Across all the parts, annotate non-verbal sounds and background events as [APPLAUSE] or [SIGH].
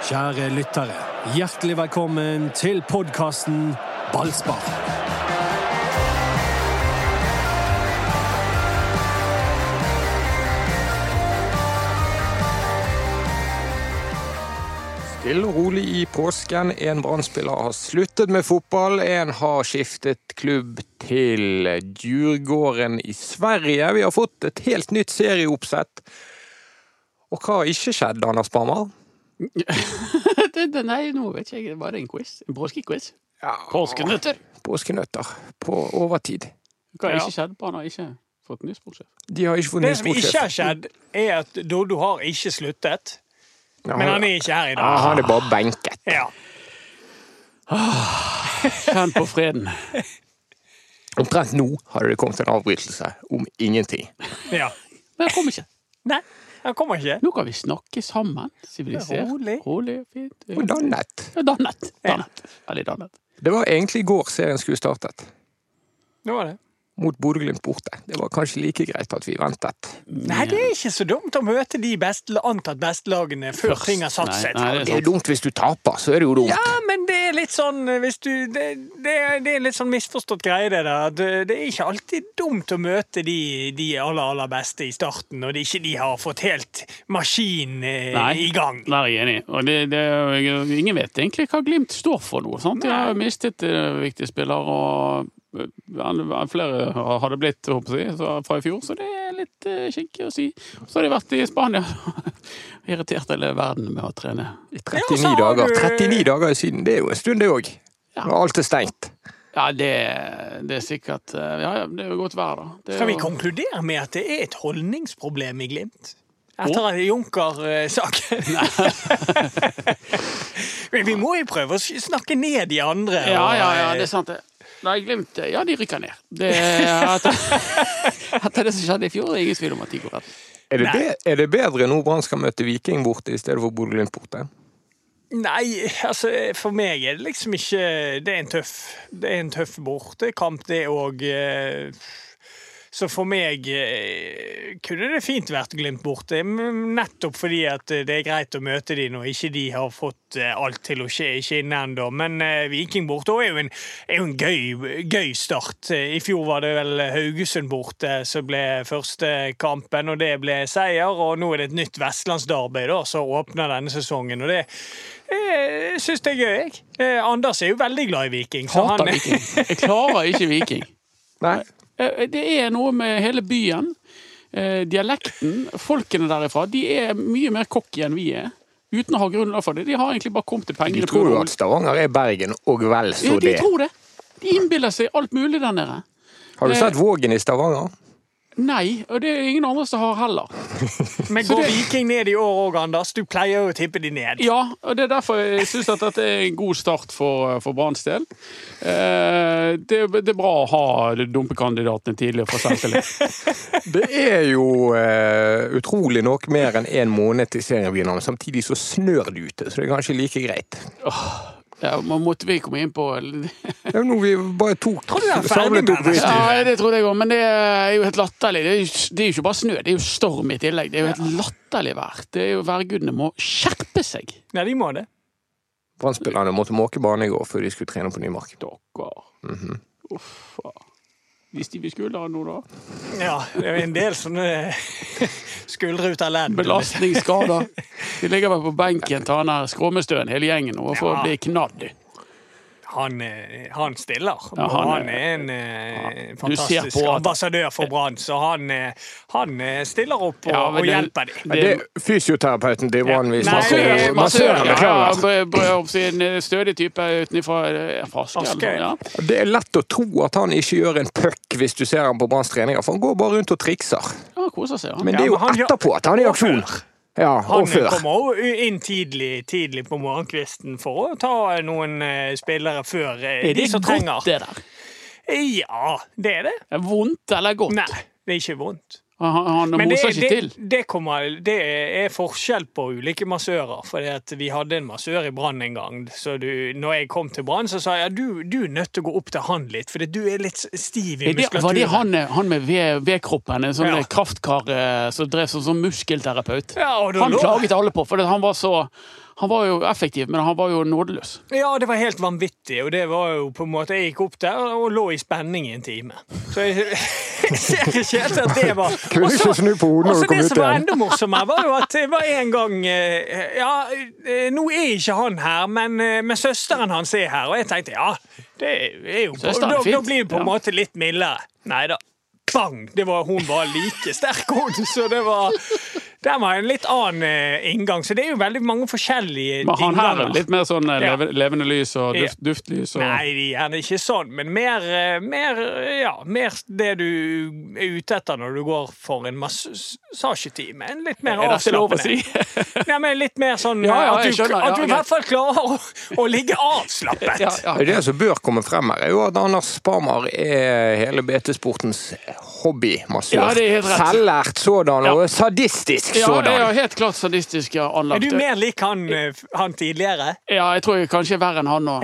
Kjære lyttere, hjertelig velkommen til podkasten Ballspar. Stille og rolig i påsken. En Brann-spiller har sluttet med fotball. En har skiftet klubb til Djurgården i Sverige. Vi har fått et helt nytt serieoppsett. Og hva har ikke skjedd, Anders Barmer? [LAUGHS] nei, nå vet ikke jeg. Var det en quiz? En påskequiz? Ja, Påskenøtter? Påskenøtter på overtid. Hva har Ja. ikke skjedd? Barn har ikke fått ny sportssjef. De har ikke fått ny Det som ikke har skjedd, er at Dodo har ikke sluttet. Ja, Men han er ikke her i dag. han er bare benket. Ja. Kjenn på freden. Omtrent nå hadde det kommet en avbrytelse om ingenting. ja. Men jeg kommer ikke. Nei, han kommer ikke. Nå kan vi snakke sammen. Sivilisert. Rolig. Rolig, fint. Og dannet. Ja, Dannet. dannet. Veldig dannet. Det var egentlig i går serien skulle startet. Det var det. Mot Bodø-Glimt borte. Det var kanskje like greit at vi ventet. Nei, det er ikke så dumt å møte de best, antatt bestelagene før Først. ting har satt seg. det Det er dumt hvis du taper, så er det jo dumt. Ja, men det er litt sånn eh, hvis du Det, det, er- det er litt sånn misforstått greie, det der. Det, det er ikke alltid dumt å møte de, de aller, aller beste i starten, når de ikke de har fått helt maskin eh, i gang. Der er jeg enig. Og det, det, ingen vet egentlig hva Glimt står for nå. Sant? De har mistet viktige spillere, og eh, flere har det blitt håper jeg, fra i fjor, så det er litt uh, kinkig å si. Så har de vært i Spania. og [LAUGHS] Irritert hele verden med å trene. I 39 dager. 39 dager i siden, det er jo en stund, det òg. Ja. Når alt er stengt. Ja, det, det er sikkert eh, Ja, ja, det er jo godt vær, da. Det Skal vi jo- konkludere med at det er et holdningsproblem i Glimt? Etter en Junker-sak. [LAUGHS] [LAUGHS] Men vi må jo prøve å snakke ned de andre. Ja, ja, ja, eh, det er sant, det. Nei, Glimt Ja, de rykker ned. Det, at, [LAUGHS] at det som skjedde i fjor, er det ingen tvil om at de går rett. Er det, Nei. be er det bedre nå Brann skal møte Viking borte i stedet for Bodø-Glimt borte? Nei, altså for meg er det liksom ikke Det er en tøff Det er en tøff bortekamp, det òg. Så for meg eh, kunne det fint vært Glimt borte, nettopp fordi at det er greit å møte de når ikke de har fått eh, alt til å skje- i skinnet ennå. Men eh, Viking borte er jo en, er jo en gøy, gøy start. Eh, I fjor var det vel Haugesund borte som ble første kampen, og det ble seier. Og nå er det et nytt vestlandsdarbeid da, som åpner denne sesongen. og det eh, jeg syns det er gøy, jeg. Eh, Anders er jo veldig glad i Viking. så Hater han- Viking. Jeg klarer ikke Viking. Nei. Eh, Det er noe med hele byen. eh, Dialekten. Folkene derifra. De er mye mer cocky enn vi er. Uten å ha grunnlag for det. De har egentlig bare kommet til pengene. De tror jo at Stavanger er Bergen, og vel så Ja, de tror det. De innbiller seg alt mulig der nede. Har du Eh, sett Vågen i Stavanger? Nei, og det er ingen andre som har heller. [LAUGHS] Men går det- Viking ned i år òg, Anders? Du pleier jo å tippe de ned. Ja, og det er derfor jeg syns at dette er en god start for, for Branns del. Eh, det, det er bra å ha dumpekandidatene tidlig for selvtillit. [LAUGHS] Det er jo eh, utrolig nok mer enn én måned til serien begynner, men samtidig så snør det ute, så det er kanskje like greit. Ja, man måtte vi komme inn på Det er jo noe vi bare tok Tror du det er ferdig med det? Ja, det trodde jeg òg, men det er jo helt latterlig. Det er jo, det er jo ikke bare snø, det er jo storm i tillegg. Det er jo helt latterlig vær. Det er jo Værgudene må skjerpe seg. Nei, de må det. Brann-spillerne måtte måke bane i går før de skulle trene på Nymark. Dere. Mhm. Uff. Visste vi skulle ha noe, da? Ja, det er en del sånne [LAUGHS] skuldre ut av ledd. Belastningsskader. De ligger vel på benken han her Skråmestøen, hele gjengen, og får Ja. bli knadd. Han, eh, han stiller. Ja, han han er- en ja. Fantastisk på at- ambassadør for Brann, så han, eh, han eh, stiller opp og, Ja, og hjelper dem. Men det er fysioterapeuten til Brann vi snakker det er om. massøren, Ja, beklager. eh, stødig type utenfra Ja. Det er lett å tro at han ikke gjør en puck hvis du ser ham på Branns treninger, for han går bare rundt og trikser. Ja, koser seg. Men det er jo men etterpå at han er i aksjon. Ja, Han kommer inn tidlig, tidlig på morgenkvisten for å ta noen eh, spillere før eh, Er de det som godt, trenger. det der? Ja, det er det. Er det Vondt eller godt? Nei, det er ikke vondt. Han, han Men det, ikke til. det, kommer, det er forskjell på ulike massører. For vi hadde en massør i Brann en gang. Så du, når jeg kom til Brann, så sa jeg du, du er nødt til å gå opp til han litt, for du er litt stiv i muskulaturen. var det han, han med vedkroppen, en sånn Ja. kraftkar eh, som drev som, som muskelterapeut? Ja, Han lå- klaget alle på, for han var så Han var jo effektiv, men han var jo nådeløs. Ja, det var helt vanvittig, og det var jo på en måte Jeg gikk opp der og lå i spenning i en time. Så jeg, [LAUGHS] jeg ser ikke helt at det var Kunne ikke snu på hodet når Og kom så igjen. det som var enda morsommere, var jo at det var en gang eh, Ja, eh, nå er ikke han her, men, eh, men søsteren hans er her. Og jeg tenkte ja, det er jo er Da, da blir det på en Ja. måte litt mildere. Nei da. Bang! Det var, hun var like sterk, hun. Så det var Der var en litt annen eh, inngang. Så det er jo veldig mange forskjellige Men han her er litt mer sånn eh, Ja. levende lys og Ja. duft, duftlys og Nei, de er ikke sånn, men mer, eh, mer, ja, mer det du er ute etter når du går for en massasjetime. En litt mer Er det lov å si? avslappende. [LAUGHS] Ja, men litt mer sånn [LAUGHS] Ja, ja, at du, skjønner, at du i hvert fall klarer å, å ligge avslappet. [LAUGHS] Ja, ja. Det som bør komme frem her, er jo at Anders Sparmar er hele BT-sportens hobbymassør. Ja, er. Selvlært sådan, Ja. og sadistisk Ja, det sådan. er helt klart sadistisk ja, Er du mer lik han, eh, han tidligere? Ja, jeg tror jeg kanskje er verre enn han nå.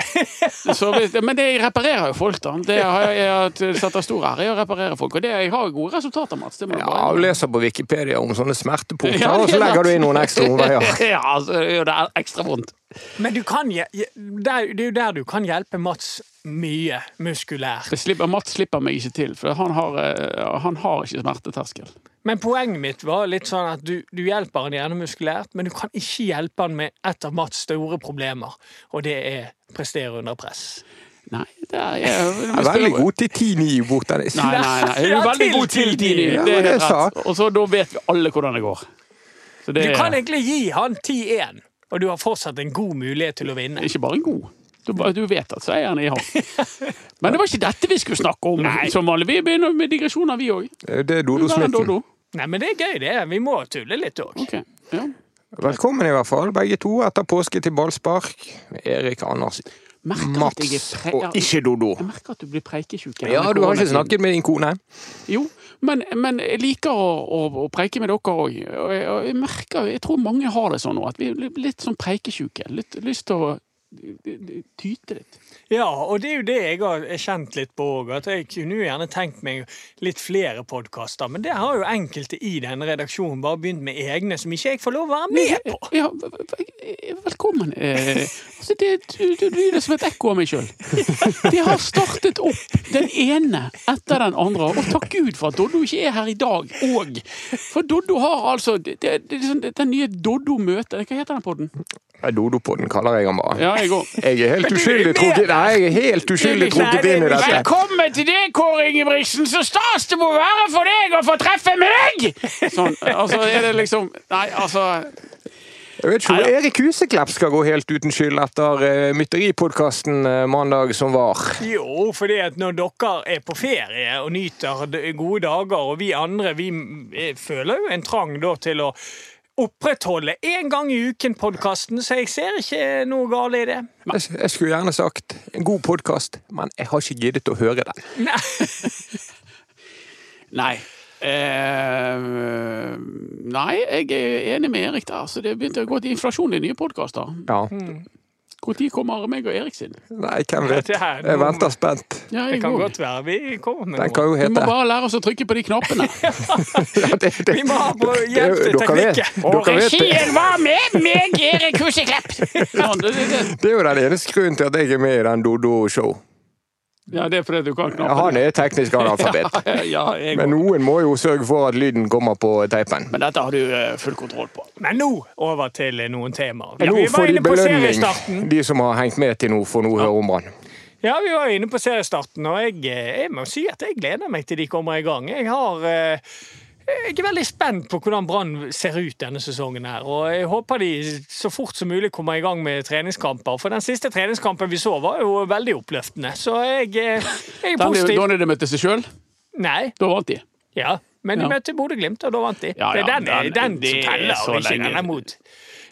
[LAUGHS] Men det, jeg reparerer jo folk, da. Det har jeg, jeg setter stor ære i å reparere folk. Og det, jeg har gode resultater, Mats. Det må jeg Ja, du leser på Wikipedia om sånne smertepunkter, Ja, er og så legger du inn noen ekstra omveier. [LAUGHS] Ja, altså, det gjør det ekstra vondt. Men du kan, det er jo der du kan hjelpe Mats mye muskulært. Slipper, Mats slipper meg ikke til, for han har, eh, han har ikke smerteterskel. Men poenget mitt var litt sånn at du, du hjelper han gjerne muskulært, men du kan ikke hjelpe han med et av Mats store problemer, og det er prestere under press. Nei, det er jeg, [LAUGHS] Jeg er veldig god til 10-9 bort der. Nei, nei, nei. [LAUGHS] Jeg er Ja, veldig god til tidlig. tidlig. Ja, Det er helt rett. Og så da vet vi alle hvordan det går. Så det Du kan egentlig gi han 10-1, og du har fortsatt en god mulighet til å vinne. ikke bare en god. Du, du vet at seieren er i havn. [LAUGHS] Men det var ikke dette vi skulle snakke om. som vanlig. Vi begynner med digresjoner, vi òg. Det er Dodo Smitten. Nei, men det er gøy, det. Vi må tulle litt òg. Okay. ja. Velkommen i hvert fall, begge to, etter påske til ballspark. Erik Anders, Merker at jeg er Mats og ikke Dodo. Jeg merker at du blir preikesjuk. Ja, du har ikke snakket med din kone? Jo, men, men jeg liker å, å, å preike med dere òg. Og jeg, jeg merker, jeg tror mange har det sånn nå, at vi er litt sånn preikesjuke. Litt lyst til å tyte litt. Ja, og det er jo det jeg har kjent litt på òg. At jeg kunne jo gjerne tenkt meg litt flere podkaster. Men det har jo enkelte i denne redaksjonen bare begynt med egne som ikke jeg får lov å være med på. Ja, v- velkommen. Eh, altså det, du, du lyder som et ekko av meg sjøl. De har startet opp den ene etter den andre, og takk Gud for at Doddo ikke er her i dag òg. For Doddo har altså det, det, det, sånn- Den nye Doddo-møtet Hva heter den podden? Dodo-podden kaller jeg den bare. Ja, jeg òg. Jeg er helt uskyldig trukket. Nei, jeg er helt uskyldig trukket inn i dette. Velkommen til deg, Kåre Ingebrigtsen! Så stas det må være for deg å få treffe meg! Sånn, altså er det liksom Nei, altså Jeg vet ikke om Erik Huseklepp skal gå helt uten skyld etter uh, Mytteripodkasten uh, mandag som var. Jo, fordi at når dere er på ferie og nyter gode dager, og vi andre vi eh, føler jo en trang da til å opprettholde en gang i uken-podkasten, så jeg ser ikke noe galt i det. Jeg, jeg skulle gjerne sagt en god podkast, men jeg har ikke giddet å høre den. Nei. [LAUGHS] Nei. Eh, nei, jeg er enig med Erik der. Så det begynte å gå til inflasjon i nye podkaster. Ja. Når kommer meg og Erik sin? Nei, hvem vet. Jeg venter spent. Ja, Det kan går. godt være vi kommer med Den noe. kan jo Vi må bare lære oss å trykke på de knappene. [LAUGHS] ja, det, det, Vi må ha på hjelp til teknikken. Og regien var med meg, Erik Huseklepp! [LAUGHS] Det, det, det. Det er jo den eneste grunnen til at jeg er med i den Dodo-show. Ja, det er fordi du kan Ja. Han er teknisk analfabet. [LAUGHS] Ja, jeg Men noen må jo sørge for at lyden kommer på teipen. Men dette har du eh, full kontroll på. Men nå over til noen temaer. Nå vi får var de inne på belønning, seriestarten. de som har hengt med til nå, får nå høre om Brann. Ja, vi var inne på seriestarten, og jeg, eh, jeg må si at jeg gleder meg til de kommer i gang. Jeg har eh, jeg er veldig spent på hvordan Brann ser ut denne sesongen. her, og Jeg håper de så fort som mulig kommer i gang med treningskamper. For den siste treningskampen vi så, var jo veldig oppløftende. Så jeg, eh, jeg er Da positiv. de de møtte seg sjøl, Nei, da vant de. ja, men de Ja. møtte Bodø-Glimt, og da vant de. Ja, det er den, den- den, det som er teller, og ikke den er mot.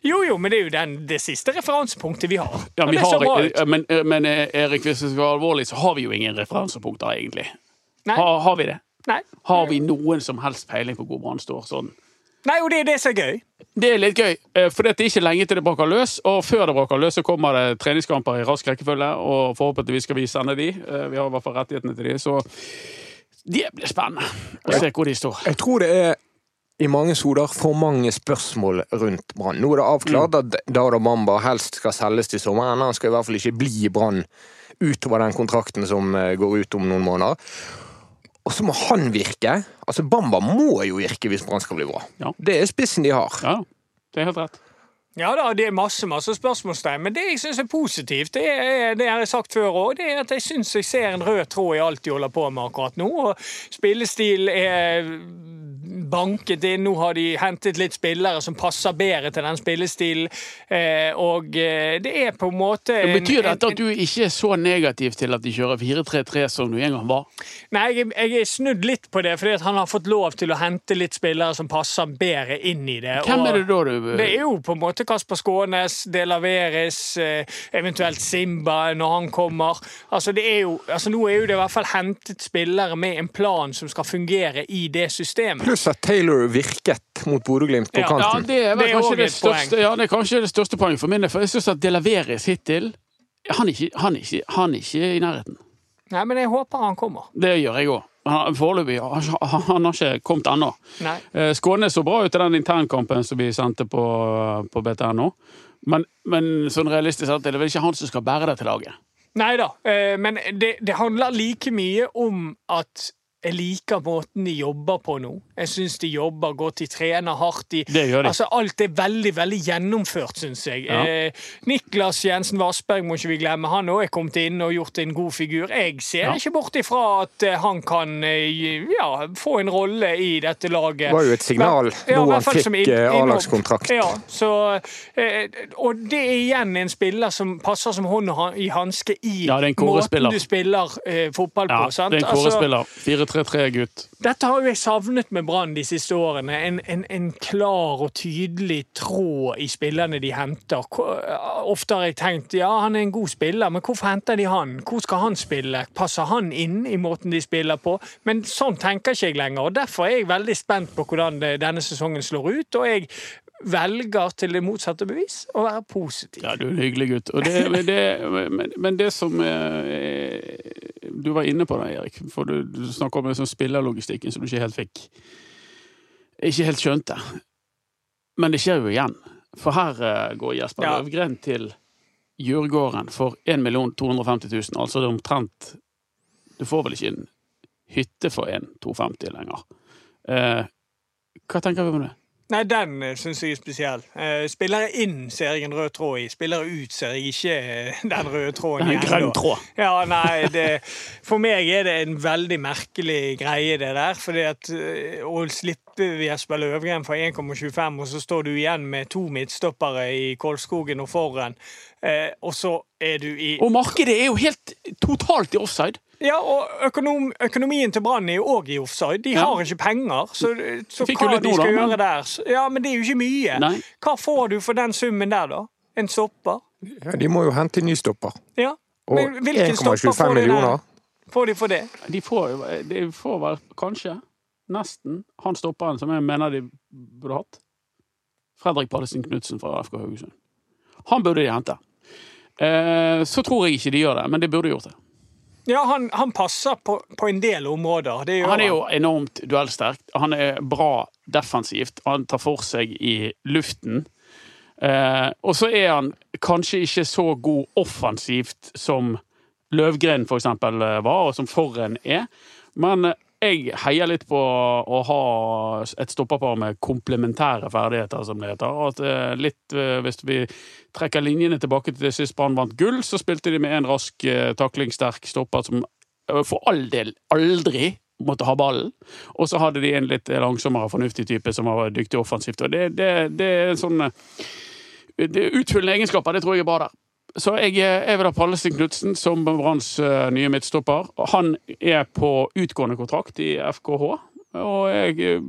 Jo, jo, men det er jo den, det siste referansepunktet vi har. Ja, vi har, men, men eh, Erik, hvis det skal være alvorlig, så har vi jo ingen referansepunkter, egentlig. Har, har vi det? Nei. Har vi noen som helst peiling på hvor Brann står sånn? Nei, og det er det som er gøy. Det er litt gøy, eh, for det er ikke lenge til det braker løs. Og før det braker løs, så kommer det treningskamper i rask rekkefølge. Og forhåpentligvis skal vi sende de. Eh, Vi har i hvert fall rettighetene til de. Så det blir spennende å se hvor de står. Jeg tror det er i mange soder for mange spørsmål rundt Brann. Nå er det avklart at Dada Mamba helst skal selges til sommeren. Han skal i hvert fall ikke bli i Brann utover den kontrakten som eh, går ut om noen måneder. Og så må han virke. Altså Bamba må jo virke hvis Brann skal bli bra. Ja. Det er spissen de har. Ja, det er helt rett. Ja da, det er masse masse spørsmålstegn, men det jeg syns er positivt, det er det har jeg sagt før òg, det er at jeg syns jeg ser en rød tråd i alt de holder på med akkurat nå. og Spillestil er banket inn. Nå har de hentet litt spillere som passer bedre til den spillestilen. Eh, og eh, det er på en måte Det en- betyr dette at du ikke er så negativ til at de kjører 4-3-3 som du en gang var? Nei, jeg, jeg er snudd litt på det, fordi at han har fått lov til å hente litt spillere som passer bedre inn i det. Hvem er det da du Det er jo på en måte Kasper Skånes, De Laveres, eh, eventuelt Simba når han kommer. Altså det er jo, altså Nå er jo det i hvert fall hentet spillere med en plan som skal fungere i det systemet. Pluss at Taylor virket mot Bodø-Glimt på Ja, Ja, det er Det er kanskje det, største, ja, det er kanskje det største poenget for min del. For jeg syns at De Laveres hittil han er, ikke, han, er ikke, han er ikke i nærheten. Nei, men jeg håper han kommer. Det gjør jeg òg. Foreløpig han, han, har ikke kommet ennå. Eh, Skåne så bra ut i den internkampen som vi sendte på, på BTNO. Men, men sånn realistisk sett er det vel ikke han som skal bære det til laget. Nei da, eh, men det, det handler like mye om at jeg liker måten de jobber på nå. Jeg syns de jobber godt, de trener hardt. De, Det gjør de. Altså, alt er veldig veldig gjennomført, syns jeg. Ja. Eh, Niklas Jensen Vassberg må ikke vi glemme. Han òg er kommet inn og gjort en god figur. Jeg ser Ja. ikke bort ifra at eh, han kan eh, ja, få en rolle i dette laget. Det var jo et signal Ja, nå han fikk eh. A-lagskontrakt. Ja, så, eh, og det er igjen en spiller som passer som hånd i hanske i Ja, måten du spiller eh, fotball Ja, på. sant? det er en Altså, 4-3-3-gutt. dette har jo jeg savnet med Brann de siste årene. En, en, en klar og tydelig tråd i spillerne de henter. Ofte har jeg tenkt ja, han er en god spiller, men hvorfor henter de han? Hvor skal han spille? Passer han inn i måten de spiller på? Men sånn tenker ikke jeg lenger. og Derfor er jeg veldig spent på hvordan denne sesongen slår ut. og jeg velger til det motsatte bevis å være positiv. Ja, du er en hyggelig gutt. Og det, men, det, men, men det som eh, Du var inne på det, Erik. For du, du snakker om en sånn spillerlogistikken som du ikke helt fikk Ikke helt skjønte. Men det skjer jo igjen. For her eh, går Jesper Ja. Løvgren til Djurgården for 1 250 000. Altså det er omtrent Du får vel ikke en hytte for 1 250 lenger. Eh, hva tenker vi om det? Nei, den syns jeg er spesiell. Spiller Spillere inn ser jeg en rød tråd i. Spillere ut ser jeg ikke eh, den røde tråden Det er i en grønn tråd. Ja, nei, det, For meg er det en veldig merkelig greie, det der. fordi at eh, Å slippe Jesper Løvgren for 1,25, og så står du igjen med to midtstoppere i Kolskogen og foran, eh, og så er du i Og markedet er jo helt totalt i offside. Ja, og økonom, økonomien til Brann er jo òg i offside. De Ja. har ikke penger. Så, så hva de skal da, men- gjøre der Ja, men det er jo ikke mye. Nei. Hva får du for den summen der, da? En stopper? Ja, de må jo hente ny stopper. Ja. Og Men hvilken stopper 1,25 får de der? millioner. Får de for det? De får, de får vel kanskje, nesten, han stopperen som jeg mener de burde hatt. Fredrik Pallesen Knutsen fra FK Haugesund. Han burde de hente. Eh, så tror jeg ikke de gjør det, men de burde gjort det. Ja, han, han passer på, på en del områder. Han er jo enormt duellsterk. Han er bra defensivt. Han tar for seg i luften. Eh, og så er han kanskje ikke så god offensivt som Løvgren eksempel eh, var, og som Forren er. Men eh, jeg heier litt på å ha et stopperpar med komplementære ferdigheter, som det heter. At eh, litt, eh, hvis vi trekker linjene tilbake til det sist Brann vant gull, så spilte de med en rask, eh, taklingssterk stopper som for all del aldri måtte ha ballen. Og så hadde de en litt langsommere, fornuftig type som var dyktig offensivt. Og det, det, det er sånn det Utfyllende egenskaper, det tror jeg er bra der. Så jeg, er ved vil ha Pallesen Knutsen som Branns eh, nye midtstopper. Han er på utgående kontrakt i FKH. Og jeg eh,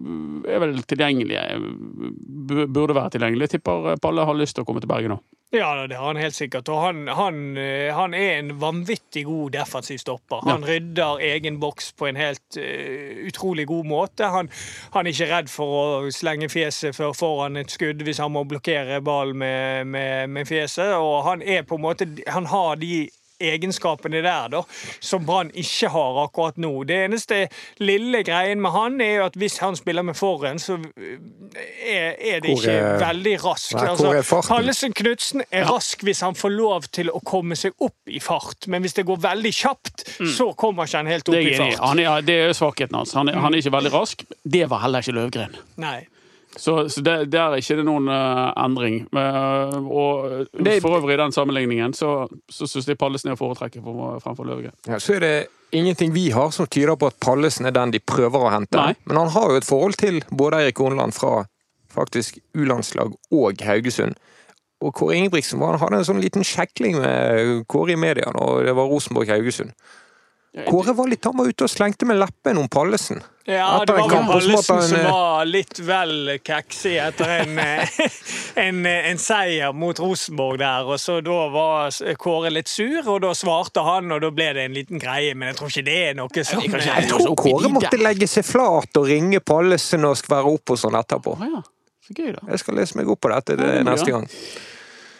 er vel tilgjengelig. Jeg burde være tilgjengelig. Jeg tipper eh, Palle har lyst til å komme til Bergen nå. Ja, det har han helt sikkert. Og han, han, eh, han er en vanvittig god defensiv stopper. Han rydder egen boks på en helt uh, utrolig god måte. Han, han er ikke redd for å slenge fjeset før foran et skudd hvis han må blokkere ballen med, med, med fjeset. Og han er på en måte Han har de egenskapene der da, som Brann ikke har akkurat nå. Det eneste lille greien med han er jo at hvis han spiller med forhånd, så er, er det Hvor ikke er- veldig raskt. Nei, hvor er Altså. Pallesen Knutsen er rask hvis han får lov til å komme seg opp i fart, men hvis det går veldig kjapt, så kommer ikke han helt opp er, i i. fart. han er, det er svakheten hans. Han er, han er ikke veldig rask. Det var heller ikke Løvgren. Nei. Så, så det, der er ikke det noen uh, endring. Uh, og Det- for øvrig i den sammenligningen så, så syns jeg Pallesen er å foretrekke for- fremfor Løvgren. Ja, så er det ingenting vi har som tyder på at Pallesen er den de prøver å hente. Nei. Men han har jo et forhold til både Eirik Horneland fra faktisk U-landslag og Haugesund. Og Kåre Ingebrigtsen han hadde en sånn liten sjekling med Kåre i media når det var Rosenborg-Haugesund. Kåre var litt han var ute og slengte med leppen om Pallesen. Ja, det var en vel Pallesen som eh, var litt vel kaksig etter en, eh, [LAUGHS] en, eh, en seier mot Rosenborg der. Og så Da var Kåre litt sur, og da svarte han, og da ble det en liten greie. Men jeg tror ikke det er noe som Jeg, opp i Kåre måtte legge seg flat og ringe Pallesen og skvære opp og sånn etterpå. Ah, ja. Så gøy, da. Jeg skal lese meg opp på dette det neste gang.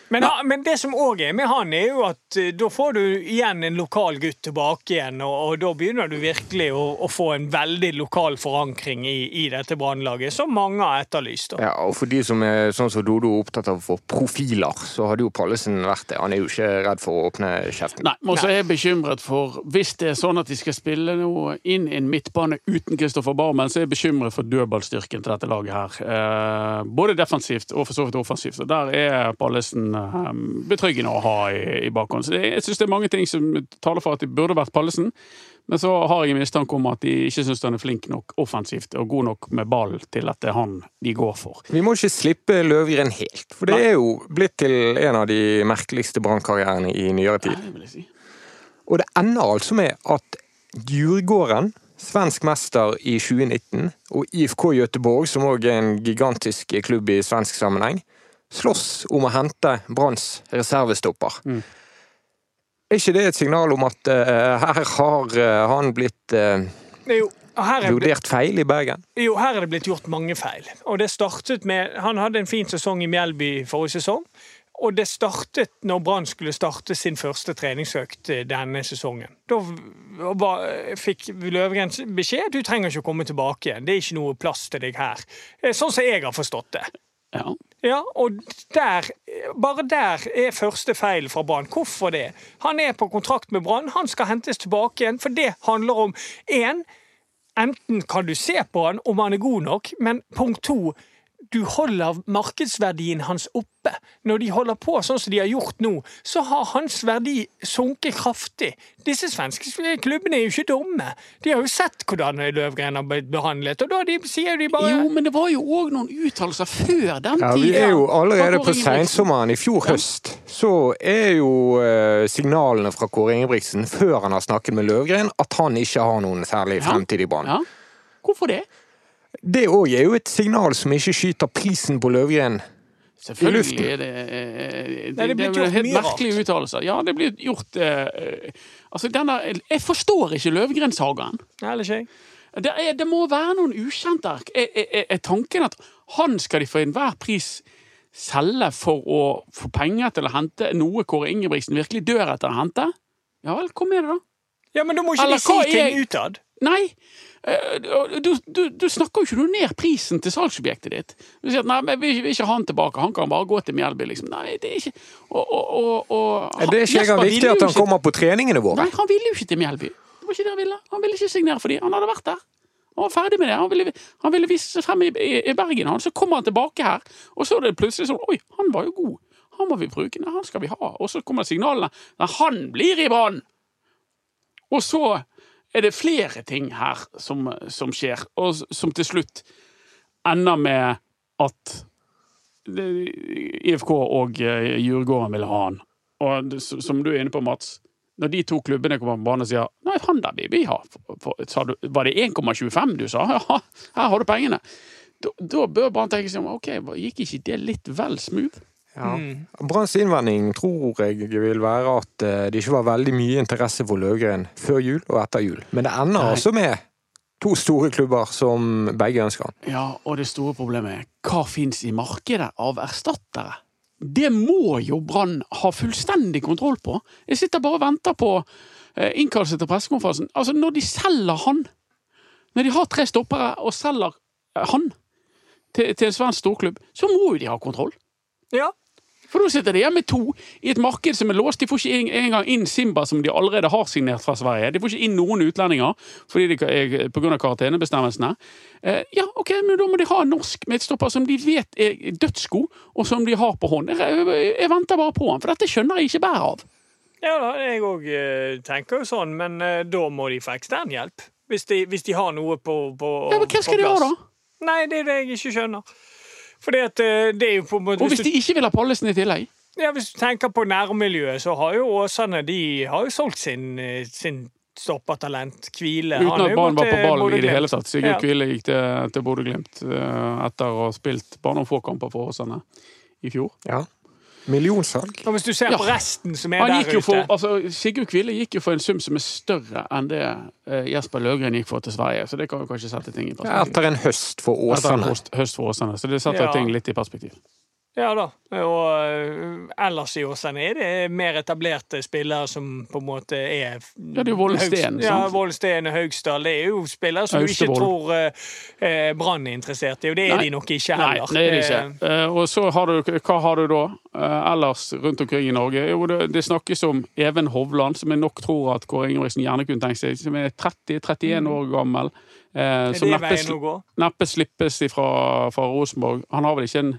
Men, ja. men det som òg er med han, er jo at eh, da får du igjen en lokal gutt tilbake igjen, og, og da begynner du virkelig å, å få en veldig lokal forankring i, i dette brannlaget, som mange har etterlyst. Da. Ja, og for de som er sånn som Dodo er opptatt av å få profiler, så hadde jo Pallesen vært det. Han er jo ikke redd for å åpne kjeften. Nei, men også er jeg bekymret for Hvis det er sånn at de skal spille noe inn i en midtbane uten Kristoffer Barmen, så er jeg bekymret for dødballstyrken til dette laget her. Eh, både defensivt og for så vidt offensivt. Og der er Pallesen betryggende å ha i, i bakhånd. Så det, jeg syns det er mange ting som taler for at de burde vært Pallesen. Men så har jeg mistanke om at de ikke syns han er flink nok offensivt og god nok med ball til at det er han de går for. Vi må ikke slippe Løvgren helt, for det er jo blitt til en av de merkeligste brannkarrierene i nyere tid. Nei, vil jeg si. Og det ender altså med at Djurgården, svensk mester i 2019, og IFK Göteborg, som òg er en gigantisk klubb i svensk sammenheng, slåss om å hente Branns reservestopper. Mm. Er ikke det et signal om at uh, her har uh, han blitt uh, Jo, her er, vurdert feil i Bergen? jo, her er det blitt gjort mange feil. Og det startet med Han hadde en fin sesong i Mjelby forrige sesong. Og det startet når Brann skulle starte sin første treningsøkt denne sesongen. Da var, fikk Løvgren beskjed du trenger ikke å komme tilbake igjen. Det er ikke noe plass til deg her. Sånn som jeg har forstått det. Ja. Ja, og der, bare der er første feil fra Brann. Hvorfor det? Han er på kontrakt med Brann, han skal hentes tilbake igjen. For det handler om én Enten kan du se på han om han er god nok, men punkt to du holder markedsverdien hans oppe. Når de holder på sånn som de har gjort nå, så har hans verdi sunket kraftig. Disse svenske klubbene er jo ikke dumme. De har jo sett hvordan Løvgren har blitt behandlet, og da de, sier de bare Jo, men det var jo òg noen uttalelser før den Ja. Vi er jo allerede på seinsommeren i fjor høst. Så er jo eh, signalene fra Kåre Ingebrigtsen, før han har snakket med Løvgren, at han ikke har noen særlig fremtid i Brann. Ja. Hvorfor det? Det òg er jo et signal som ikke skyter prisen på Løvgren. Selvfølgelig luften. er det eh, Nei, Det, det er det blitt er gjort helt merkelige uttalelser. Ja, det blir gjort eh, eh, Altså, denne Jeg forstår ikke Løvgren-sagaen. Eller ikke jeg? Det, er, det må være noen ukjente her. Er, er, er- tanken at han skal de for enhver pris selge for å få penger til å hente noe Kåre Ingebrigtsen virkelig dør etter å hente? Ja vel, kom med det, da. Ja, men da må ikke Eller de si ting utad. Nei, eh, du, du, du snakker jo ikke noe ned prisen til salgsobjektet ditt. Du sier at nei, men vi vil ikke ha han tilbake, han kan bare gå til Mjelby. Liksom. Nei, det er ikke og, og, og, Er det ikke Jesper engang viktig at han ikke- kommer på treningene våre? Nei, han ville jo ikke til Mjelby. Det var ikke det han ville. Han ville ikke signere for dem. Han hadde vært der. Han var ferdig med det. Han ville, han ville vise seg frem i, i, i Bergen. Han. Så kommer han tilbake her, og så er det plutselig sånn Oi, han var jo god. Han må vi bruke. Nei, han skal vi ha. Og så kommer signalene. Nei, han blir i Brann! Og så er det flere ting her som, som skjer, og som til slutt ender med at IFK og eh, Djurgården vil ha han. Og som du er inne på, Mats, når de to klubbene kommer på banen og sier Nei, han der vil vi ha. Var det 1,25 du sa? Ja, her har du pengene. Da, da bør Brann tenke seg om ok, gikk ikke det litt vel smooth? Ja. Branns innvending tror jeg vil være at eh, det ikke var veldig mye interesse for Løvgren før jul og etter jul. Men det ender Nei. altså med to store klubber som begge ønsker han. Ja, og det store problemet er hva fins i markedet av erstattere? Det må jo Brann ha fullstendig kontroll på. Jeg sitter bare og venter på eh, innkallelse til pressekonferansen. Altså, når de selger han, når de har tre stoppere og selger eh, han til, til en svensk storklubb, så må jo de ha kontroll. Ja. For nå sitter de igjen med to i et marked som er låst. De får ikke en- engang inn Simba, som de allerede har signert fra Sverige. De får ikke inn noen utlendinger fordi de, er- på grunn av karantenebestemmelsene. Eh, ja, ok, men da må de ha norsk midtstopper som de vet er dødsgod, og som de har på hånd. Jeg, jeg venter bare på han, for dette skjønner jeg ikke bæret av. Ja da, jeg òg tenker jo sånn, men eh, da må de få ekstern hjelp. Hvis de, hvis de har noe på, på Ja, men Hva skal de ha, da? Nei, det er det jeg ikke skjønner. Fordi at eh, det er jo på en måte Og hvis de ikke vil ha Pallesen i tillegg? ja, hvis du tenker på nærmiljøet, så har jo Åsane de har jo solgt sin, eh, sin stoppertalent, Kvile. Uten at jo var på ballen i det hele tatt. Sigurd Ja. Kvile gikk til, til Bodø-Glimt eh, etter å ha spilt bare noen få kamper for Åsane i fjor. Ja. Millionsalg. Og hvis du ser Ja. på resten som er Han der ute for, altså, Sigurd Kvile gikk jo for en sum som er større enn det eh, Jesper Løgren gikk for til Sverige, så det kan jo kanskje sette ting i Ja, perspektiv. Etter en høst for Etter en Åsane. høst, høst for Åsane, så det setter Ja. ting litt i perspektiv. Ja da. Og øh, ellers i Åsane er det mer etablerte spillere som på en måte er Ja, det er jo Vold Steen, Ja, sant? Og Haugstad. Det er jo spillere som du ikke tror uh, eh, Brann er interessert i, og det er Nei. de nok ikke heller. Nei, det er de ikke. Eh, Eh, og så har du, hva har du da eh, ellers rundt omkring i Norge? Jo, det, det snakkes om Even Hovland, som jeg nok tror at Kåre Ingebrigtsen gjerne kunne tenkt seg, som er 30-31 år gammel. eh, som neppe, neppe slippes ifra, fra Rosenborg. Han har vel ikke en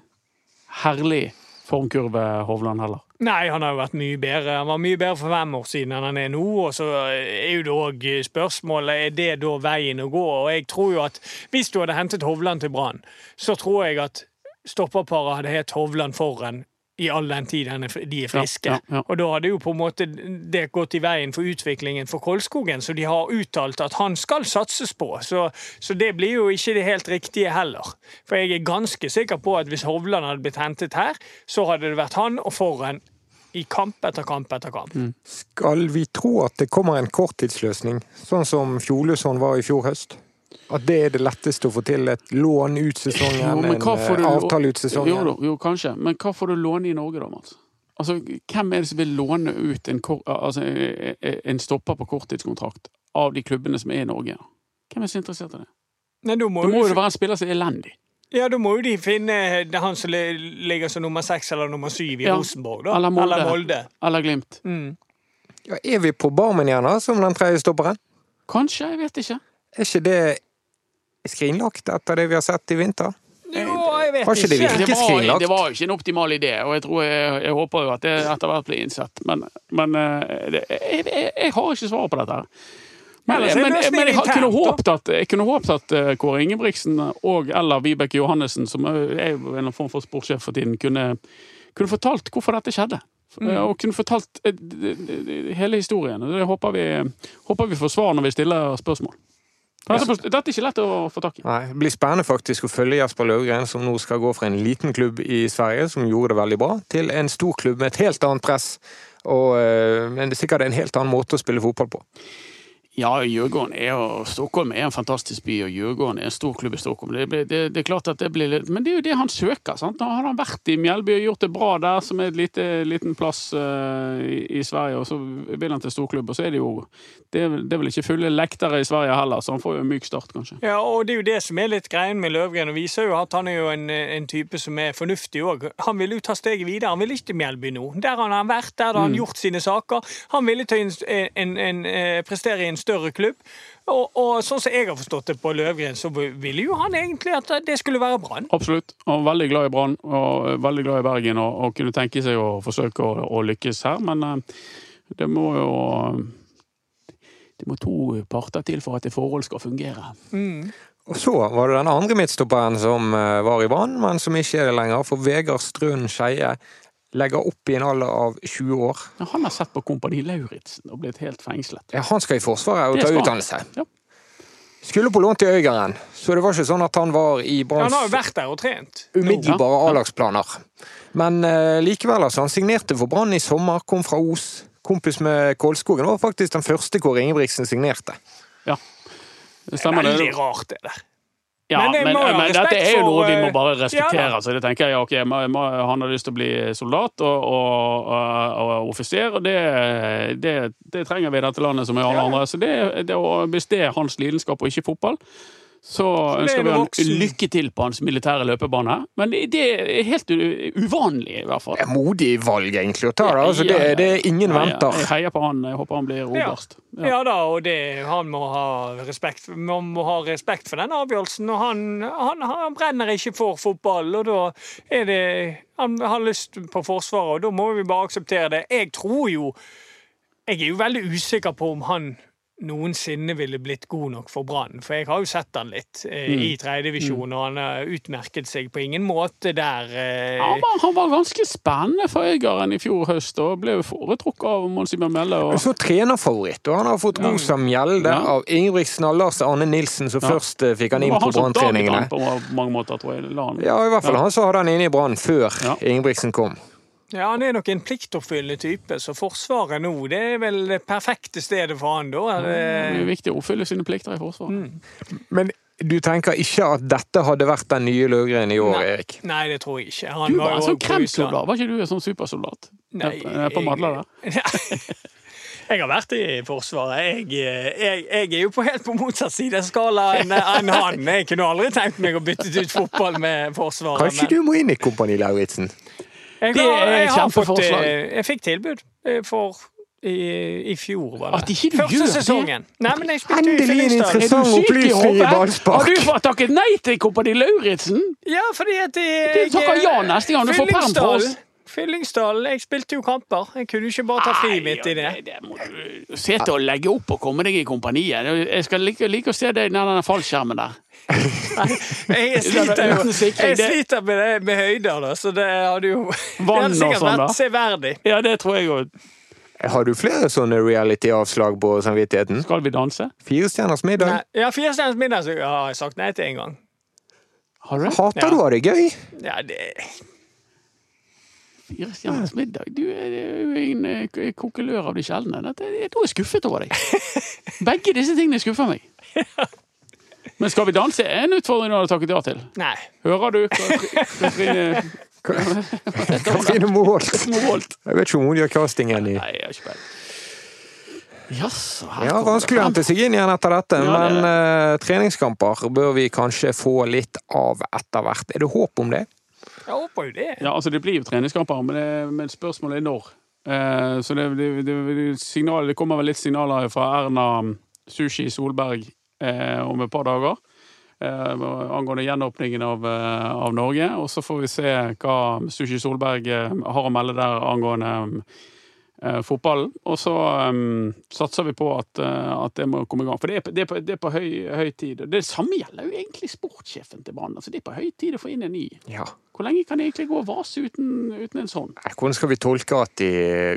herlig formkurve, Hovland, heller. Nei, han har jo vært mye bedre. Han var mye bedre for fem år siden enn han er nå. Og så er jo det òg spørsmålet er det da veien å gå. Og jeg tror jo at hvis du hadde hentet Hovland til Brann, så tror jeg at stopperparet hadde hett Hovland foran i all den tid de er friske. Ja, ja, ja. Og da hadde jo på en måte det gått i veien for utviklingen for Kolskogen, så de har uttalt at han skal satses på. Så, så det blir jo ikke det helt riktige heller. For jeg er ganske sikker på at hvis Hovland hadde blitt hentet her, så hadde det vært han og foran i kamp etter kamp etter kamp. Mm. Skal vi tro at det kommer en korttidsløsning, sånn som Fjolesson var i fjor høst? At det er det letteste å få til? Et lån ut sesongen, Jo, en eh, du- avtale ut Jo, sesongen? Jo, jo, kanskje. Men hva får du låne i Norge, da, Mats? Altså, hvem er det som vil låne ut en, altså, en stopper på korttidskontrakt av de klubbene som er i Norge? Hvem er så interessert i det? Nei, da må, Da må jo det være en spiller som er elendig. ja, da må jo de finne det han som ligger som nummer seks eller nummer syv i Ja, Rosenborg, da. eller Molde. Eller Molde. Eller Glimt. Mm. Ja, er vi på Barmen igjen, da, som den tredje stopperen? Kanskje, jeg vet ikke. Er ikke det skrinlagt etter det vi har sett i vinter? Jo, jeg vet ikke det ikke. Det var, det var ikke en optimal idé, og jeg, tror jeg, jeg håper jo at det etter hvert blir innsett. Men, men eh, det, jeg, jeg, jeg har ikke svar på dette. Men, er men, men jeg, har- kunne håpet at, jeg kunne håpet at eh, Kåre Ingebrigtsen og eller Vibeke Johannessen, som er jo en form for sportssjef for tiden, kunne, kunne fortalt hvorfor dette skjedde. Mm. Eh, Og kunne fortalt eh, hele historien. Det håper vi, håper vi får svar når vi stiller spørsmål. Dette, dette er ikke lett å få tak i. Nei, Det blir spennende faktisk å følge Jesper Løvgren, som nå skal gå fra en liten klubb i Sverige, som gjorde det veldig bra, til en stor klubb med et helt annet press. Og, eh, men det er sikkert en helt annen måte å spille fotball på. Ja, Djurgården er jo Stockholm er en fantastisk by, og Djurgården er en stor klubb i Stockholm. Det, blir- det, det er klart at det blir litt Men det er jo det han søker. sant? Nå har han vært i Mjellby og gjort det bra der, som er en lite, liten plass uh, i, i Sverige, og så vil han til storklubb. Og så er det jo Det det er vel ikke fulle lektere i Sverige heller, så han får jo en myk start, kanskje. Ja, og det er jo det som er litt greien med Løvgren. Og viser jo at han er jo en, en type som er fornuftig òg. Han vil jo ta steget videre. Han vil ikke til Mjellby nå. Der har han vært, der har han gjort sine saker. Han ville til en, en, en, eh, prestere i en større klubb. Og, og sånn som jeg har forstått det på Løvgren, så ville jo han egentlig at det skulle være Brann. Absolutt. Og veldig glad i Brann og veldig glad i Bergen og, og kunne tenke seg å forsøke å, å lykkes her, men eh, det må jo Det må to parter til for at et forhold skal fungere. Og så var det den andre midtstopperen som eh, var i Brann, men som ikke er det lenger. For Vegard Strøn Skeie legger opp i en alder av 20 år. Ja, han har sett på Kompani Lauritzen og blitt helt fengslet. Ja, han skal i Forsvaret og ta utdannelse. Ja. Skulle på lån til Øygarden, så det var ikke sånn at han var i Han har jo Branns vært der og trent. umiddelbare A-lagsplaner. Men uh, likevel, altså. Han signerte for Brann i sommer, kom fra Os. Kompis med Kolskogen. Det var faktisk den første Kåre Ingebrigtsen signerte. Ja. Det stemmer, Veldig det. rart, det der. Ja, Men men, må men dette er jo noe vi må eh, bare ja respektere. Ja, så det tenker jeg, ok, må, må, Han har lyst til å bli soldat og, og, og, og offiser, og det, det, det trenger vi i dette landet som i alle andre. Så det, det, Hvis det er hans lidenskap og ikke fotball, så er ønsker vi han lykke til på hans militære løpebane. Men det, det er helt uvanlig, i hvert fall. Det er modig valg egentlig å ta, da. Altså, det, det er ingen venter. Jeg heier på han. Jeg håper han blir oberst. Ja. Ja da, og det, han må ha respekt Man må ha respekt for den avgjørelsen. Og han, han, han brenner ikke for fotball, og da er det Han har lyst på Forsvaret, og da må vi bare akseptere det. Jeg tror jo Jeg er jo veldig usikker på om han noensinne ville blitt god nok for Brann. For jeg har jo sett han litt eh, Mm. i tredjedivisjon, og han har utmerket seg på ingen måte der. Eh, Han var, han var ganske spennende for Øygarden i fjor høst, og ble foretrukket av Mons Iben Melle. Og... Så trenerfavoritt, og han har fått rosa mjelde Ja. av Ingebrigtsen og Lars Arne Nilsen, som Ja. først eh, fikk han inn på Brann-treningene. Ja, i hvert fall Ja. han som hadde han inne i Brann før Ja. Ingebrigtsen kom. Ja, Han er nok en pliktoppfyllende type, så Forsvaret nå det er vel det perfekte stedet for han da. Det er Det, viktig å oppfylle sine plikter i Forsvaret. Mm. Men du tenker ikke at dette hadde vært den nye Løgren i år, Nei. Erik? nei, det tror jeg ikke. Han Du var en sånn på kremsoldat, var ikke du en sånn supersoldat? Nei, jeg, på Madla der? [LAUGHS] Jeg har vært i Forsvaret. Jeg, jeg, jeg er jo på helt på motsatt side av skalaen [LAUGHS] enn han. Jeg kunne aldri tenkt meg å bytte ut fotball med Forsvaret. Kanskje du må inn i Kompani Lauritzen? Jeg, Det er et kjempeforslag. eh, jeg fikk tilbud eh, for i, i fjor, var det. At ikke du Første gjør det? sesongen. Nei, men jeg spilte Endelig en. Er interessant opplysning i ballspark! Har du fått takket nei til Kompani Lauritzen? Ja, fordi at jeg, Du takker ja neste gang du får perm på oss. Fyllingsdal. Jeg spilte jo kamper. Jeg kunne ikke bare ta fri midt i det. Det må du se til å legge opp og komme deg i kompaniet. Jeg skal like, like å se deg nær den fallskjermen der. [LAUGHS] Jeg sliter jo jeg sliter med, det, med høyder, da, så det hadde jo [LAUGHS] Det Vann hadde og sikkert sånn, da. vært severdig. Ja, det tror jeg òg. Har du flere sånne reality-avslag på samvittigheten? Skal vi danse? Firestjerners middag? Nei, ja, Firestjerners middag har jeg sagt nei til en gang. Har du? Hater Ja. du å ha det gøy? Ja, det Fire stjerners middag. Du er jo en eh, kokelør av de sjeldne. Dette- er jeg skuffet over deg. [LAUGHS] Begge disse tingene skuffer meg. Men Skal vi danse er en utfordring du har takket ja til. Nei. Hører du, Katrine Katrine Moholt. Jeg vet ikke om hun gjør castingen i Nei, jeg har ikke peiling. Jaså, her Ja, det Vanskelig å hente seg inn igjen etter dette, Ja, det er men eh, treningskamper bør vi kanskje få litt av etter hvert. Er det håp om det? Jeg håper jo det. Ja, altså Det blir jo treningskamper, men, det, men spørsmålet er når. Eh, så det, det, signal, det kommer vel litt signaler fra Erna Sushi Solberg eh, om et par dager. Eh, angående gjenåpningen av, eh, av Norge. Og så får vi se hva Sushi Solberg eh, har å melde der angående eh, fotballen. Og så um, satser vi på at, eh, at det må komme i gang. For det er, det er på, det er på høy, høy tid. Det samme gjelder jo egentlig sportssjefen til Brann. Altså, det er på høy tid å få inn en ny. Ja. Hvor lenge kan det egentlig gå og vase uten, uten en sånn? Hvordan skal vi tolke at de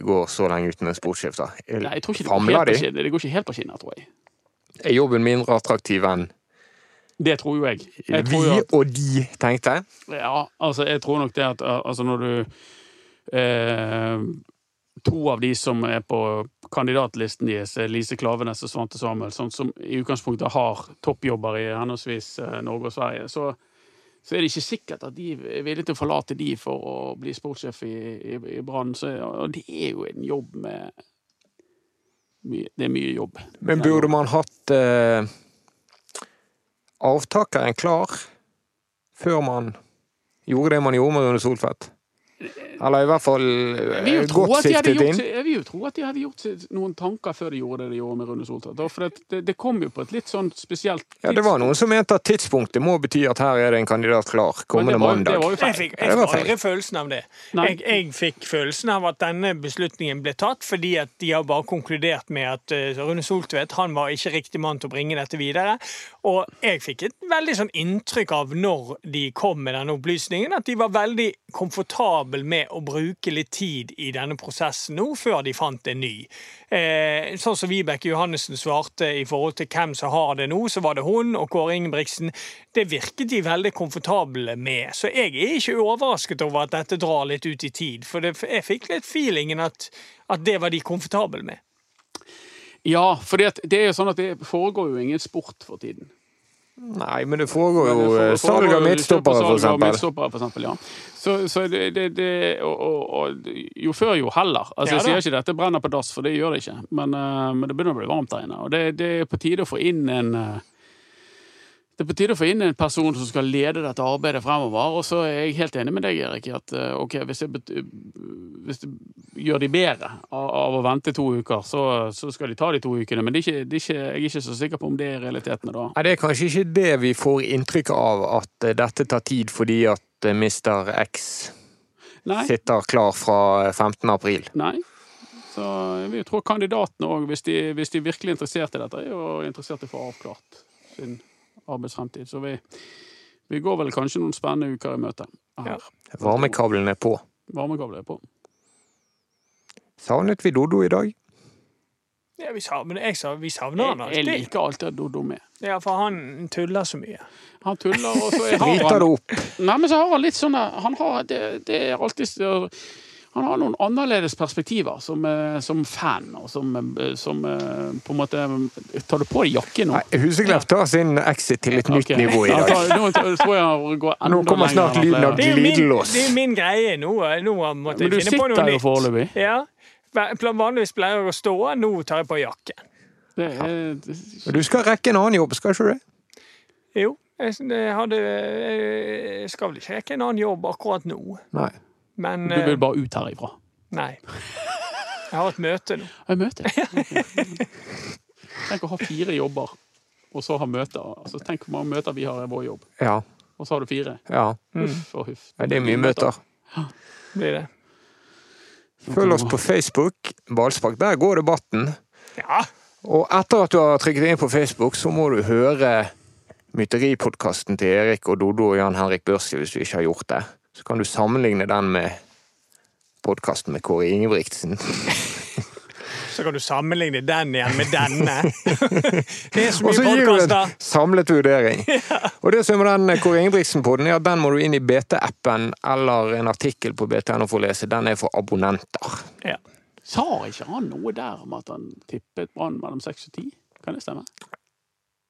går så lenge uten en sportssjef, da? Nei, jeg tror ikke det går Famler helt de? Det går ikke helt på skinner, tror jeg. Er jobben mindre attraktiv enn Det tror jo jeg. jeg vi tror jo at, og de tenkte? jeg. ja, altså, jeg tror nok det at altså når du eh, To av de som er på kandidatlisten deres, er Lise Klavenes og Svante Samuelsson, som i utgangspunktet har toppjobber i henholdsvis eh, Norge og Sverige. Så, så er det ikke sikkert at de er villige til å forlate de for å bli sportssjef i, i, i Brann. Og det er jo en jobb med Det er mye jobb. Men burde man hatt eh, avtakeren klar før man gjorde det man gjorde med Rune Soltvedt? Eller i hvert fall eh, godt siktet gjort, inn? jeg vil jo tro at de hadde gjort noen tanker før de gjorde det de gjorde med Rune Soltvedt. For det, det, det kom jo på et litt sånn spesielt Ja, det var noen som mente at tidspunktet må bety at her er det en kandidat klar kommende var- mandag. Det var jo Jeg fikk, aldri følelsen av det. Jeg, jeg fikk følelsen av at denne beslutningen ble tatt fordi at de har bare konkludert med at eh, Rune Soltvedt han var ikke riktig mann til å bringe dette videre. Og jeg fikk et veldig sånn inntrykk av når de kom med denne opplysningen, at de var veldig komfortable med å bruke litt tid i denne prosessen nå, før de fant en ny. Eh, sånn som Vibeke Johannessen svarte i forhold til hvem som har det nå, så var det hun og Kåre Ingebrigtsen. Det virket de veldig komfortable med. Så jeg er ikke overrasket over at dette drar litt ut i tid. For det, jeg fikk litt feelingen at, at det var de komfortable med. Ja, for det er jo sånn at det foregår jo ingen sport for tiden. Nei, men det foregår jo eh, salg av midtstoppere, for eksempel. midtstoppere, for eksempel, ja. Så, så det, det, det og, og, og jo før, jo heller. Altså, Ja jeg sier ikke dette brenner på dass, for det gjør det ikke. Men, eh, men det begynner å bli varmt der inne. Og det, det er på tide å få inn en eh, det er på tide å få inn en person som skal lede dette arbeidet fremover. Og så er jeg helt enig med deg, Erik, i at eh, ok, hvis det, hvis det gjør de bedre av, å vente to uker, så, så skal de ta de to ukene. Men det er ikke, det er ikke, jeg er ikke så sikker på om det er realitetene da. Nei, det er kanskje ikke det vi får inntrykk av, at eh, dette tar tid fordi at eh, Mr. X Nei. sitter klar fra 15. april. Nei. Så jeg vil tro kandidatene òg, hvis, hvis de virkelig er interessert i dette, er jo interessert i å få avklart sin arbeidsfremtid. Så vi, vi går vel kanskje noen spennende uker i møte. her. Varmekablene er på. Varmekabelen er på. Savnet vi Dodo i dag? Ja, vi savner, jeg vi savner han alltid. jeg liker alltid at Dodo med. Ja, for han tuller så mye. Han tuller, og så [LAUGHS] har Driter han det opp? Nei, men så har han litt sånn Han har det, det er alltid så- Han har noen annerledes perspektiver som, eh, som fan, og som, eh, som eh, på en måte Tar du på deg jakken nå? Huseklepp tar sin exit til et nytt nivå i dag. Nå tror jeg han går enda Nå kommer snart lyden av. Det min, Glidelås. det er min greie nå. Nå måtte Men du jeg finne på noe sitter jo foreløpig. Ja. Vanligvis pleier jeg å stå, nå tar jeg på jakken. Det det, Men Du skal rekke en annen jobb, skal ikke du det? Jo, jeg hadde Jeg skal vel ikke rekke en annen jobb akkurat nå, Nei. Men du eh, vil bare ut herifra. Nei. Jeg har et møte nå. Jeg møter. [LAUGHS] Tenk å ha fire jobber, og så ha møter. Altså, tenk hvor mange møter vi har i vår jobb. Ja. Og så har du fire. ja. Huff og huff. ja det er mye møter. Blir det. Følg oss på Facebook, Ballspark. Der går debatten. Ja. Og etter at du har trykket inn på Facebook, så må du høre myteripodkasten til Erik og Dodo og Jan Henrik Børski hvis du ikke har gjort det. Så kan du sammenligne den med podkasten med Kåre Ingebrigtsen. [LAUGHS] Så kan du sammenligne den igjen med denne. [LAUGHS] Det er så Og så gir du en samlet vurdering. [LAUGHS] Og det som er med den Kåre Ingebrigtsen-poden, er at den må du inn i BT-appen eller en artikkel på BTNO for å lese. Den er for abonnenter. Ja. Sa ikke han noe der om at han tippet Brann mellom seks og ti? Kan det stemme?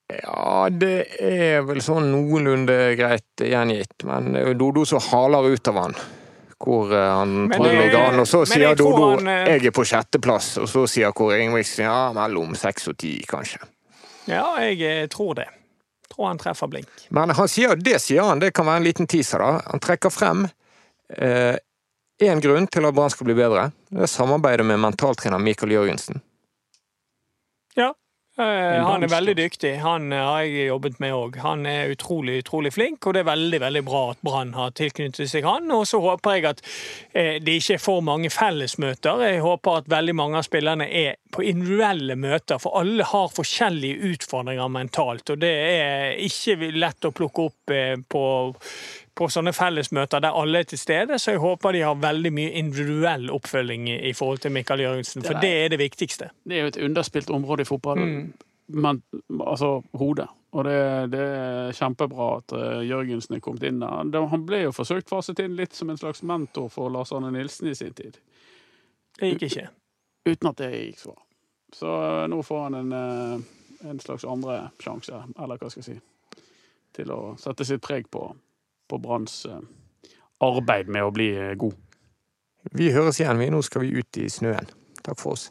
Ja, det er vel sånn noenlunde greit gjengitt, men det er jo Dodo som haler ut av han. Hvor eh, han tror det- ligger an, og så sier Dodo han, eh, 'jeg er på sjetteplass', og så sier Kåre Ingebrigtsen ja, mellom seks og ti, kanskje. ja, jeg eh, tror det. Tror han treffer blink. Men han sier, det sier han, det kan være en liten teaser, da. Han trekker frem én grunn til at Brann skal bli bedre. Det er samarbeidet med mentaltrener Mikael Jørgensen. Ja. Eh, han er veldig dyktig. Han eh, har jeg jobbet med òg. Han er utrolig utrolig flink, og det er veldig veldig bra at Brann har tilknyttet seg han. Og så håper jeg at eh, det ikke er for mange fellesmøter. Jeg håper at veldig mange av spillerne er på individuelle møter, for alle har forskjellige utfordringer mentalt. Og det er ikke lett å plukke opp på på sånne fellesmøter der alle er til stede, så jeg håper de har veldig mye individuell oppfølging i forhold til Mikael Jørgensen, for Det er- det viktigste. Det er jo et underspilt område i fotball. Men, altså hodet. Og det, det er kjempebra at eh, Jørgensen er kommet inn. Han ble jo forsøkt faset inn litt som en slags mentor for Lars Arne Nilsen i sin tid. Det gikk ikke. Uten at det gikk så bra. Så eh, nå får han en, eh, en slags andre sjanse, eller hva skal jeg si, til å sette sitt preg på, på Branns eh, arbeid med å bli eh, god. Vi høres igjen, vi. Nå skal vi ut i snøen. Takk for oss.